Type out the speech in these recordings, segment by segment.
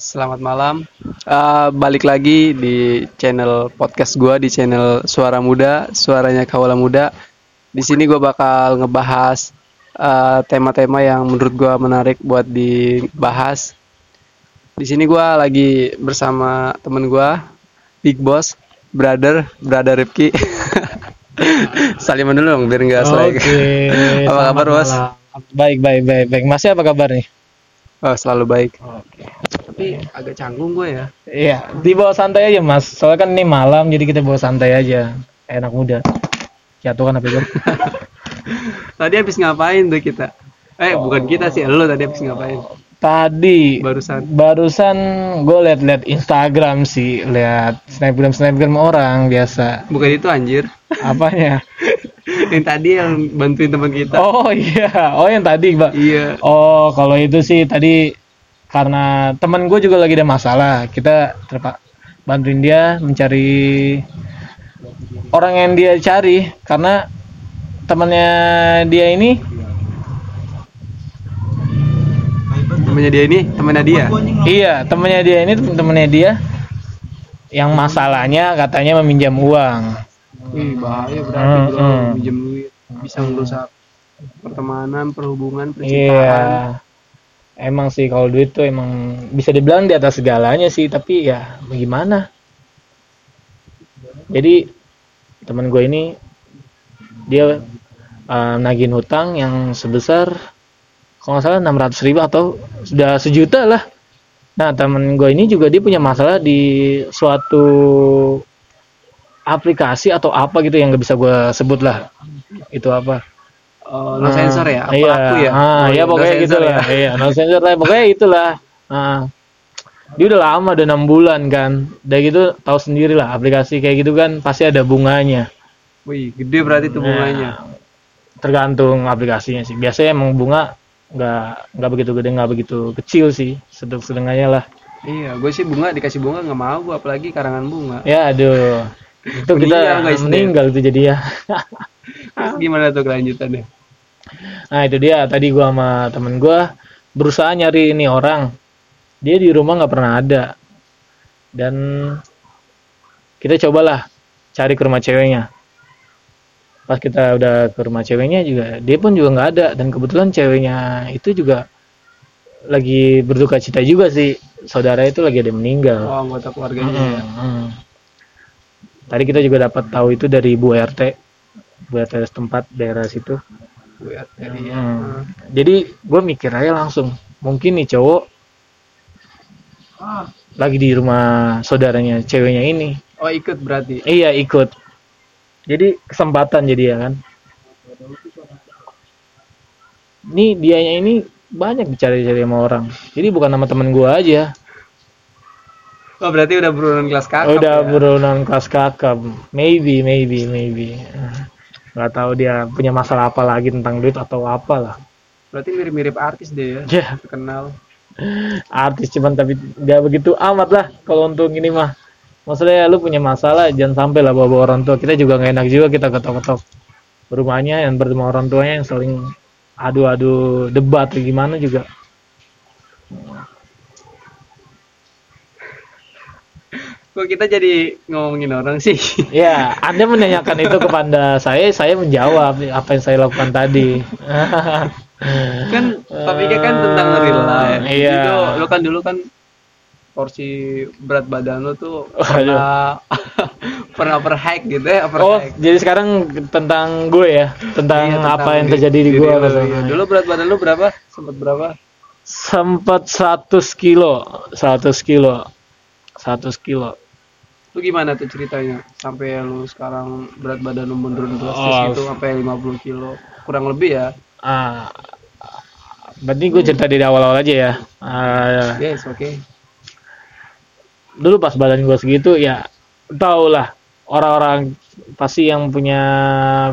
Selamat malam. Uh, balik lagi di channel podcast gua di channel Suara Muda, suaranya Kawula Muda. Di sini gua bakal ngebahas uh, tema-tema uh, yang menurut gua menarik buat dibahas. Di sini gua lagi bersama temen gua, Big Boss, brother, brother Rifki. Saliman dulu dong biar nggak Oke. Okay. apa kabar bos? Baik baik baik baik. Masih apa kabar nih? Oh, selalu baik. Oke. Tapi agak canggung gue ya. Iya, dibawa santai aja mas. Soalnya kan ini malam, jadi kita bawa santai aja. Enak muda. Jatuh kan apa itu? tadi habis ngapain tuh kita? Eh, oh. bukan kita sih, lo tadi habis ngapain? Tadi barusan barusan gue liat-liat Instagram sih, liat snapgram snapgram orang biasa. Bukan itu anjir. Apanya? yang tadi yang bantuin teman kita. Oh iya, oh yang tadi, Mbak. Iya. Oh, kalau itu sih tadi karena teman gue juga lagi ada masalah, kita terpak bantuin dia mencari orang yang dia cari karena temannya dia ini temannya dia ini temannya dia iya temannya dia ini temannya dia yang masalahnya katanya meminjam uang Ih, bahaya berarti hmm, hmm. minjem duit bisa merusak pertemanan, perhubungan, percintaan. Iya. Emang sih kalau duit tuh emang bisa dibilang di atas segalanya sih, tapi ya bagaimana? Jadi teman gue ini dia uh, nagih hutang yang sebesar kalau nggak salah 600 ribu atau sudah sejuta lah. Nah temen gue ini juga dia punya masalah di suatu aplikasi atau apa gitu yang nggak bisa gue sebut lah itu apa oh, no sensor ya? Apa iya, aku ya? Ah, oh, ya pokoknya gitu lah. ya. iya no sensor. Lah pokoknya itulah. Ah. dia udah lama udah enam bulan kan. Udah gitu tahu sendiri lah aplikasi kayak gitu kan pasti ada bunganya. Wih gede berarti tuh bunganya. nah, tergantung aplikasinya sih. Biasanya emang bunga nggak nggak begitu gede nggak begitu kecil sih. Sedang sedengahnya lah. Iya gue sih bunga dikasih bunga nggak mau gue apalagi karangan bunga. Ya aduh. Itu kita guys, meninggal tuh jadi ya. Gimana tuh kelanjutannya nah itu dia. Tadi gua sama temen gua berusaha nyari ini orang. Dia di rumah nggak pernah ada. Dan kita cobalah cari ke rumah ceweknya. Pas kita udah ke rumah ceweknya juga dia pun juga nggak ada. Dan kebetulan ceweknya itu juga lagi berduka cita juga sih. Saudara itu lagi ada meninggal. Oh anggota keluarganya hmm, ya. hmm tadi kita juga dapat tahu itu dari Bu RT Bu RT setempat daerah situ Hmm. ya. jadi gue mikir aja langsung mungkin nih cowok ah. lagi di rumah saudaranya ceweknya ini oh ikut berarti iya ikut jadi kesempatan jadi ya kan ini dianya ini banyak dicari-cari sama orang jadi bukan nama temen gue aja Oh berarti udah berurunan kelas kakap. Udah ya? berurunan kelas kakap. Maybe, maybe, maybe. Gak tahu dia punya masalah apa lagi tentang duit atau apalah. Berarti mirip-mirip artis deh ya. Yeah. Terkenal. Artis cuman tapi gak begitu amat lah kalau untuk ini mah. Maksudnya lu punya masalah jangan sampai lah bawa, -bawa orang tua. Kita juga gak enak juga kita ketok-ketok rumahnya yang bertemu orang tuanya yang saling adu-adu debat gimana juga Kok kita jadi ngomongin orang sih? Ya, Anda menanyakan itu kepada saya, saya menjawab apa yang saya lakukan tadi. kan topiknya kan tentang real life. Iya. Jadi lo, kan dulu kan porsi berat badan lo tuh pernah pernah overhack gitu ya oh jadi sekarang tentang gue ya tentang, iya, tentang apa yang terjadi di, gue lo, iya. dulu berat badan lo berapa sempat berapa sempat 100 kilo 100 kilo 100 kilo lu gimana tuh ceritanya? Sampai lu sekarang berat badan lu menurun drastis oh, itu sampai 50 kilo. Kurang lebih ya? Ah berarti gue cerita dari awal-awal aja ya. Uh, yes oke. okay. dulu pas badan gue segitu ya tau lah orang-orang pasti yang punya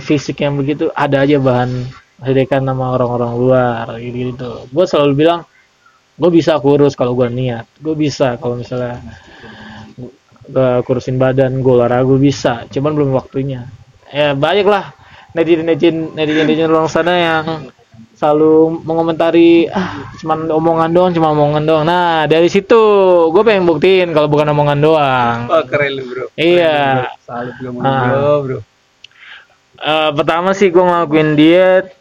fisik yang begitu ada aja bahan ledekan nama orang-orang luar gitu gitu gue selalu bilang gue bisa kurus kalau gue niat gue bisa kalau misalnya gue kurusin badan gue olahraga bisa cuman belum waktunya ya banyak lah netizen netizen netizen netizen orang sana yang selalu mengomentari ah cuman omongan doang cuma omongan doang nah dari situ gue pengen buktiin kalau bukan omongan doang Wah keren lu bro. Iya. Salut Ah. bro. Eh, pertama sih gue ngelakuin diet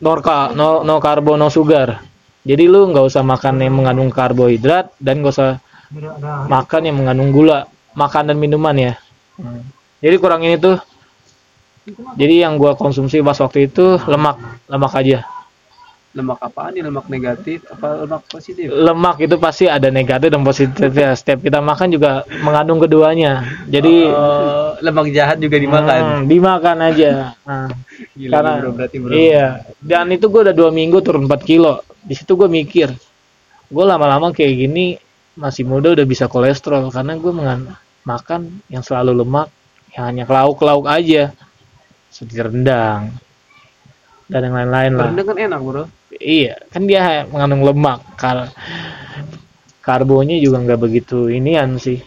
no, no, no karbo no sugar jadi lu nggak usah makan yang mengandung karbohidrat dan gak usah makan yang mengandung gula makan dan minuman ya. Jadi kurangin itu jadi yang gua konsumsi pas waktu itu lemak lemak aja. Lemak apaan nih? Lemak negatif? Apa lemak positif? lemak itu pasti ada negatif dan positif ya. Setiap kita makan juga mengandung keduanya. Jadi Eh, lemak jahat juga dimakan. hmm, dimakan aja. Nah, Gila karena bro berarti bro. iya. Dan itu gue udah dua minggu turun 4 kilo. Di situ gue mikir gue lama-lama kayak gini masih muda udah bisa kolesterol karena gue mengan makan yang selalu lemak yang hanya lauk-lauk aja seperti rendang dan yang lain-lain lah Rendang kan enak bro. iya kan dia mengandung lemak kar karbonya juga nggak begitu inian sih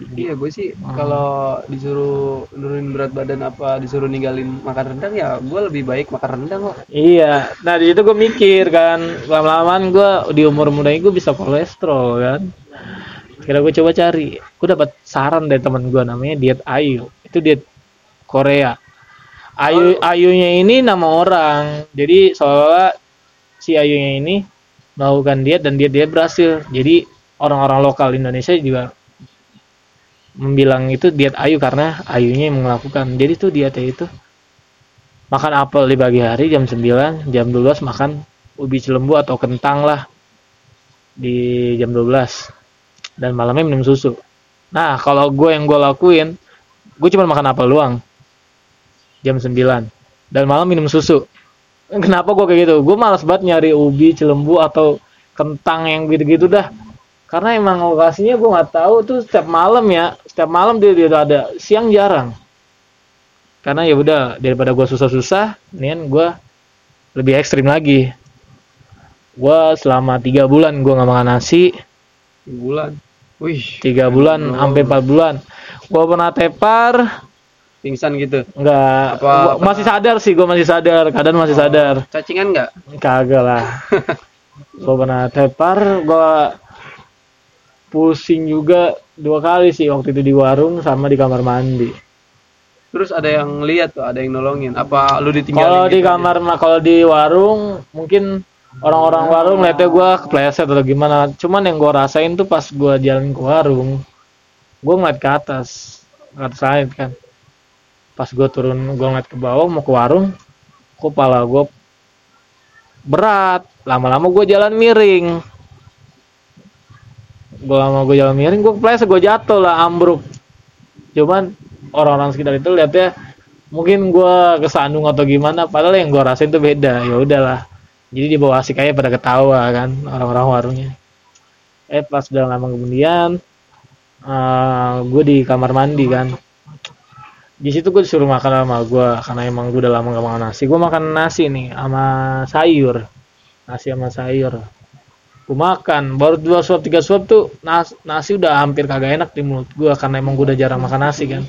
Iya gue sih Hmm. kalau disuruh nurunin berat badan apa disuruh ninggalin makan rendang ya gue lebih baik makan rendang kok. Iya, nah di situ gue mikir kan, lama-lamaan gue di umur muda ini gue bisa kolesterol kan. Kira gue coba cari, gue dapat saran dari teman gue namanya diet Ayu, itu diet Korea. Ayu Ayunya ini nama orang, jadi seolah si Ayunya ini melakukan diet dan diet dia berhasil. Jadi orang-orang lokal Indonesia juga membilang itu diet Ayu karena Ayunya yang melakukan. Jadi tuh dietnya itu makan apel di pagi hari jam 9, jam 12 makan ubi cilembu atau kentang lah di jam 12 dan malamnya minum susu. Nah, kalau gue yang gue lakuin, gue cuma makan apel doang jam 9 dan malam minum susu. Kenapa gue kayak gitu? Gue malas banget nyari ubi cilembu atau kentang yang gitu-gitu dah. Karena emang lokasinya gue nggak tahu tuh setiap malam ya, setiap malam dia, udah ada, siang jarang karena ya udah daripada gua susah-susah nih gua lebih ekstrim lagi gua selama tiga bulan gua nggak makan nasi Bulan. Wih. tiga bulan Oh. sampai empat bulan gua pernah tepar Pingsan gitu. nggak Apa- apa- masih sadar sih gua masih sadar kadang masih sadar Cacingan nggak? kagak lah gua pernah tepar gua pusing juga dua kali sih waktu itu di warung sama di kamar mandi Terus ada yang lihat tuh, ada yang nolongin. Apa lu ditinggalin? Kalau di gitu aja? kamar kalau di warung mungkin orang-orang warung lihatnya gua kepleset atau gimana. Cuman yang gua rasain tuh pas gua jalan ke warung, gua ngeliat ke atas, ke atas langit kan. Pas gua turun, gua ngeliat ke bawah mau ke warung, kepala gua berat. Lama-lama gua jalan miring. Gua lama gua jalan miring, gua kepleset, gua jatuh lah, ambruk. Cuman orang-orang sekitar itu lihatnya mungkin gua kesandung atau gimana padahal yang gua rasain tuh beda ya udahlah jadi di bawah asik aja pada ketawa kan orang-orang warungnya. Eh pas udah lama kemudian eh gue di kamar mandi kan. Di situ gue disuruh makan sama gue karena emang gue udah lama gak makan nasi. Gue makan nasi nih sama sayur. Nasi sama sayur. Gue makan baru dua suap tiga suap tuh nas- nasi udah hampir kagak enak di mulut gue karena emang gue udah jarang makan nasi kan.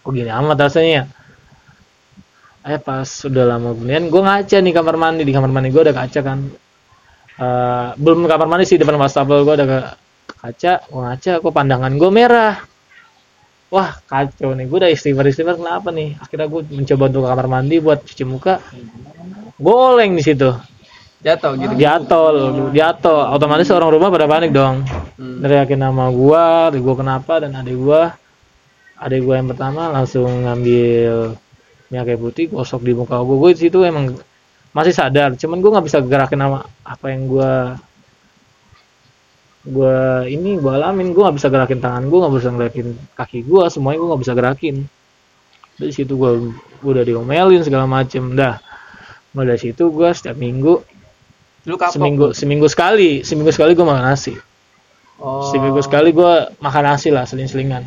Kok gini amat rasanya ya eh pas sudah lama kemudian gue ngaca nih kamar mandi. Di kamar mandi gue ada kaca kan. Eh, belum kamar mandi sih depan wastafel gue ada kaca. Gue ngaca kok pandangan gue merah. Wah kacau nih. Gue udah istighfar istighfar kenapa nih? Akhirnya gue mencoba untuk kamar mandi buat cuci muka. Goleng di situ. Jatuh gitu. jatuh jatuh otomatis orang rumah pada panik dong. Hmm. nama adik gua kenapa dan adik gua. Adik gua yang pertama langsung ngambil minyak kayu putih gosok di muka. Gua di situ emang masih sadar, cuman gua nggak bisa gerakin nama apa yang gua gua ini gua alamin gua nggak bisa gerakin tangan gua nggak bisa gerakin kaki gua semuanya gua nggak bisa gerakin dari situ gua udah diomelin segala macem dah mulai dari situ gua setiap minggu Lu kapok. seminggu seminggu sekali seminggu sekali gua makan nasi Oh. seminggu sekali gua makan nasi lah seling-selingan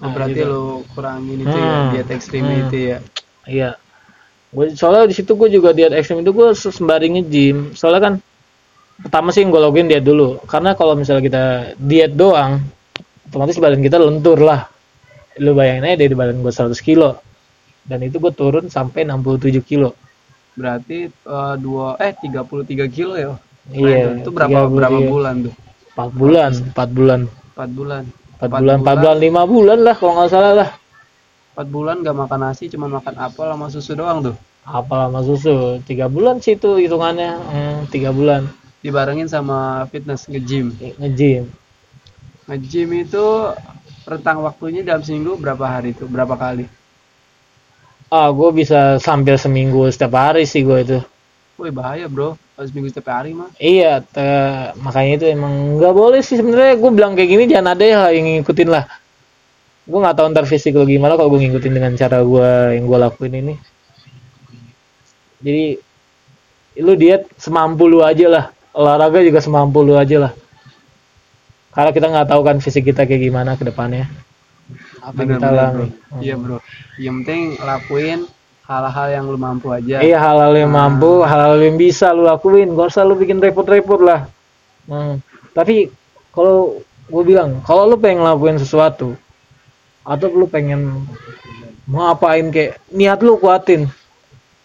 Oh, Nah, berarti gitu. lu kurangin itu ya, Hmm. diet ekstrim Hmm. itu ya. Iya gue soalnya di situ gue juga diet ekstrim itu gue sembari nge-gym soalnya kan pertama sih gue login diet dulu karena kalau misalnya kita diet doang otomatis badan kita lentur lah lu bayangin aja dari badan gue 100 kilo dan itu gue turun sampai 67 kilo Berarti eh, dua eh 33 kilo ya. Iya, Itu berapa 33. berapa bulan tuh? Empat bulan, empat bulan, 4 bulan. empat bulan, empat bulan, lima bulan lah kalau nggak salah lah. 4 bulan gak makan nasi, cuma makan apel sama susu doang tuh. Apa lama susu? Tiga bulan sih itu hitungannya, hmm, tiga bulan Dibarengin sama fitness nge-gym. nge-gym. Nge-gym itu rentang waktunya dalam seminggu berapa hari tuh? Berapa kali? Ah, gue bisa sambil seminggu setiap hari sih gue itu. Woi bahaya bro, harus minggu setiap hari mah. Iya, te- makanya itu emang nggak boleh sih sebenarnya. Gue bilang kayak gini jangan ada ya yang ngikutin lah. Gue nggak tahu ntar fisik lo gimana kalau gue ngikutin dengan cara gue yang gue lakuin ini. Jadi lu diet semampu lu aja lah. Olahraga juga semampu lu aja lah. Karena kita nggak tahu kan fisik kita kayak gimana ke depannya. Apa yang kita alami. bro. Iya bro. Yang penting lakuin hal-hal yang lu mampu aja. Iya hal-hal yang mampu, hal-hal yang bisa lu lakuin, gak usah lu bikin repot-repot lah. Hmm. Tapi kalau gue bilang, kalau lu pengen ngelakuin sesuatu, atau lu pengen mau apain kayak niat lu kuatin.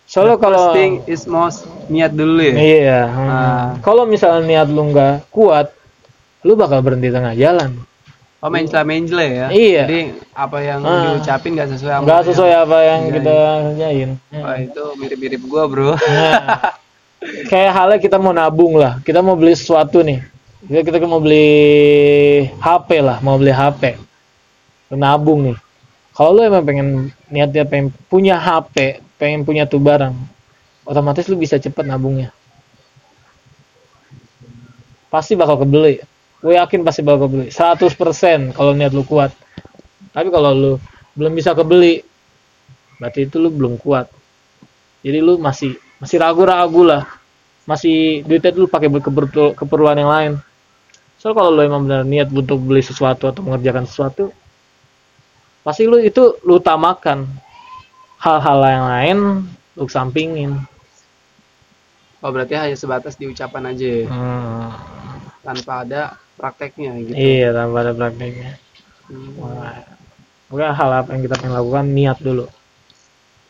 Soalnya kalau thing is most niat dulu ya. iya, hmm. Ah. kalau misalnya niat lu nggak kuat, lu bakal berhenti tengah jalan. Oh menjela-menjela ya. Iya. Jadi apa yang Ah. diucapin gak sesuai Nggak yang- sesuai apa yang kita kerjain. Itu mirip-mirip gua bro. Nah, kayak halnya kita mau nabung lah, kita mau beli sesuatu nih. Kita, kita mau beli HP lah, mau beli HP. Lu Nabung nih. Kalau lu emang pengen niatnya pengen punya HP, pengen punya tuh barang, otomatis lu bisa cepet nabungnya. Pasti bakal kebeli. Gue yakin pasti bakal kebeli. 100% kalau niat lu kuat. Tapi kalau lu belum bisa kebeli, berarti itu lu belum kuat jadi lu masih masih ragu-ragu lah masih duitnya dulu pakai keperluan yang lain soal kalau lu emang benar niat untuk beli sesuatu atau mengerjakan sesuatu pasti lu itu lu utamakan hal-hal yang lain lu sampingin Oh berarti hanya sebatas di ucapan aja ya, hmm, tanpa ada prakteknya gitu. iya tanpa ada prakteknya Hmm. Wah. Hal apa yang kita pengen lakukan niat dulu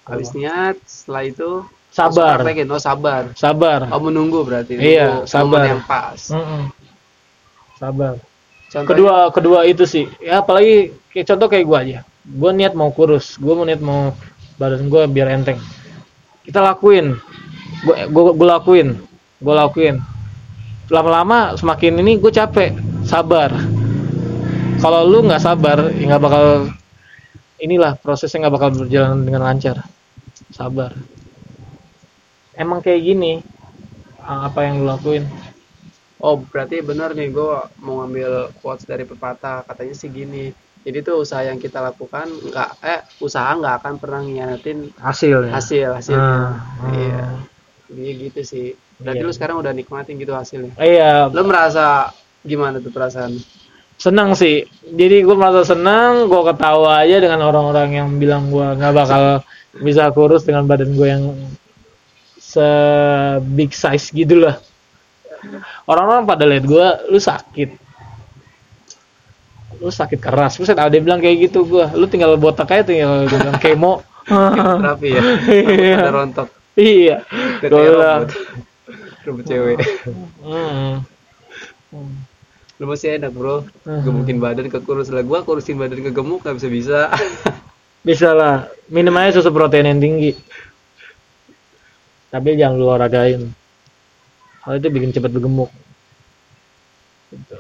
Habis niat, setelah itu sabar praktekin. Oh sabar. sabar Oh menunggu berarti. Iya, sabar. yang pas. Mm-mm. sabar Contohnya, kedua kedua itu sih ya apalagi kayak contoh kayak gua aja. Gua niat mau kurus mau niat mau badan gua biar enteng. Kita lakuin. Gua, gua lakuin. Gua lakuin. Lama-lama semakin ini gue capek. Sabar. Kalau lu nggak sabar ya bakal inilah prosesnya nggak bakal berjalan dengan lancar. Sabar. Emang kayak gini apa yang lu lakuin? Oh berarti benar nih gue mau ngambil quotes dari pepatah. Katanya sih gini. Jadi tuh usaha yang kita lakukan nggak eh usaha nggak akan pernah ngianatin hasil hasil hasilnya. Ah, Iya. ah. Iya gitu sih. Berarti Iya. lu sekarang udah nikmatin gitu hasilnya. iya Lu merasa gimana tuh perasaan? senang sih jadi gue merasa senang gue ketawa aja dengan orang-orang yang bilang gue nggak bakal bisa kurus dengan badan gue yang se big size gitu lah orang-orang pada lihat gue lu sakit lu sakit keras terus ada bilang kayak gitu gue lu tinggal botak aja tinggal gua bilang kemo Terapi ya. Iya. Ada rontok. iya Gua. Robot cewek. "Hmm, Lu masih enak bro. Hmm. Gemukin badan ke kurus lah. Gua kurusin badan ke gemuk nggak bisa bisa. bisa lah minum aja susu protein yang tinggi tapi jangan lu olahragain hal itu bikin cepet bergemuk gitu.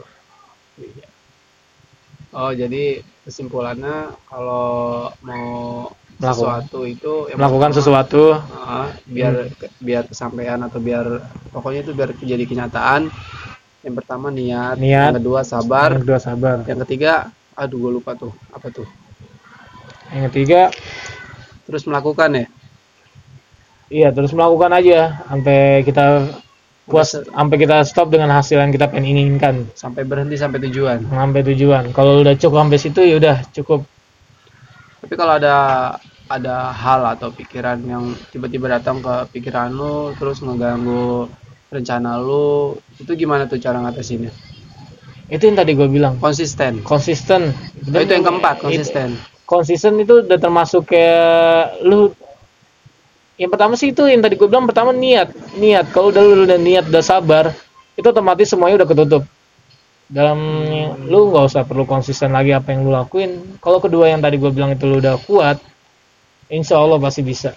Oh jadi kesimpulannya kalau mau Melakukan. sesuatu itu yang melakukan pertama, sesuatu ah, biar biar kesampaian atau biar pokoknya itu biar jadi kenyataan. Yang pertama niat, Niat. yang kedua sabar, yang kedua sabar yang ketiga aduh gue lupa tuh apa tuh. yang ketiga Terus melakukan ya. iya terus melakukan aja sampai kita puas sampai kita stop dengan hasil yang kita pengen inginkan. Sampai berhenti sampai tujuan. sampai tujuan. Kalau udah cukup sampai situ ya udah cukup. Tapi kalau ada ada hal atau pikiran yang tiba-tiba datang ke pikiran lu terus ngeganggu rencana lu itu gimana tuh cara ngatasinnya? Itu yang tadi gue bilang. Konsisten. Konsisten. Oh, itu yang keempat konsisten. Konsisten itu udah termasuk kayak lu yang pertama sih itu yang tadi gue bilang pertama niat niat kalau udah lu udah niat udah sabar itu otomatis semuanya udah ketutup dalam lu nggak usah perlu konsisten lagi apa yang lu lakuin kalau kedua yang tadi gue bilang itu lu udah kuat insya Allah pasti bisa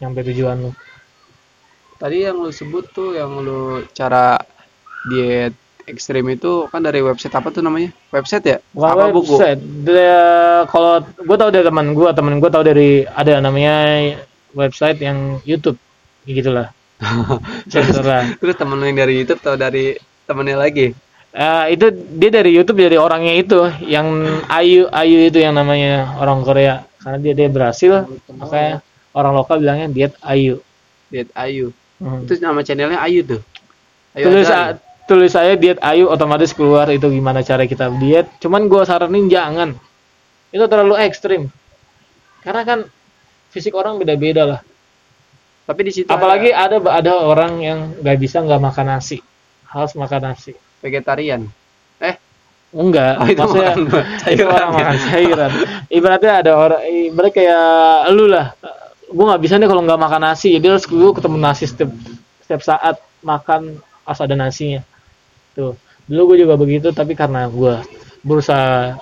nyampe tujuan lu Tadi yang lu sebut tuh yang lu cara diet ekstrim itu kan dari website apa tuh namanya? Website ya? Bukan apa buku? website. Dia- kalau gue tahu dari teman gue, teman gue tahu dari ada namanya website yang YouTube, gitulah. Terserah. Terus temen yang dari YouTube atau dari temennya lagi? Eh, itu dia dari YouTube dari orangnya itu, yang Ayu Ayu itu yang namanya orang Korea, karena dia dia berhasil, makanya orang lokal bilangnya diet Ayu. Diet Ayu. Hmm. Itu nama channelnya Ayu tuh. Ayu tulis Azhar. tulis saya diet Ayu otomatis keluar itu gimana cara kita diet. Cuman gue saranin jangan. Itu terlalu ekstrim. Karena kan fisik orang beda-beda lah. Tapi di situ Apalagi ada ada ada orang yang nggak bisa nggak makan nasi, harus makan nasi. vegetarian. Eh, Enggak, Oh, itu maksudnya makan itu orang makan cairan. Ibaratnya ada orang, ibarat kayak lu lah. Gue nggak bisa nih kalau nggak makan nasi, jadi harus gue ketemu nasi setiap setiap saat makan harus ada nasinya. Tuh, dulu gue juga begitu, tapi karena gue berusaha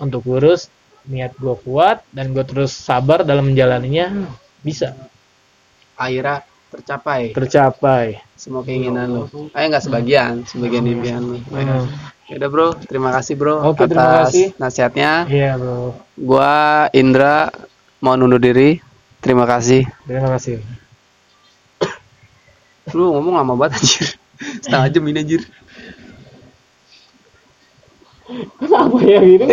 untuk kurus, niat gue kuat dan gue terus sabar dalam menjalaninya, bisa akhirnya tercapai tercapai. semua keinginan lu. Eh enggak sebagian, sebagian impian lu. Hmm. Ya udah bro, terima kasih bro Oke, atas terima kasih. nasihatnya. Iya bro, Gua Indra mau undur diri. Terima kasih. terima kasih. Lu ngomong lama banget anjir. Setengah jam ini anjir. Kenapa ya gini?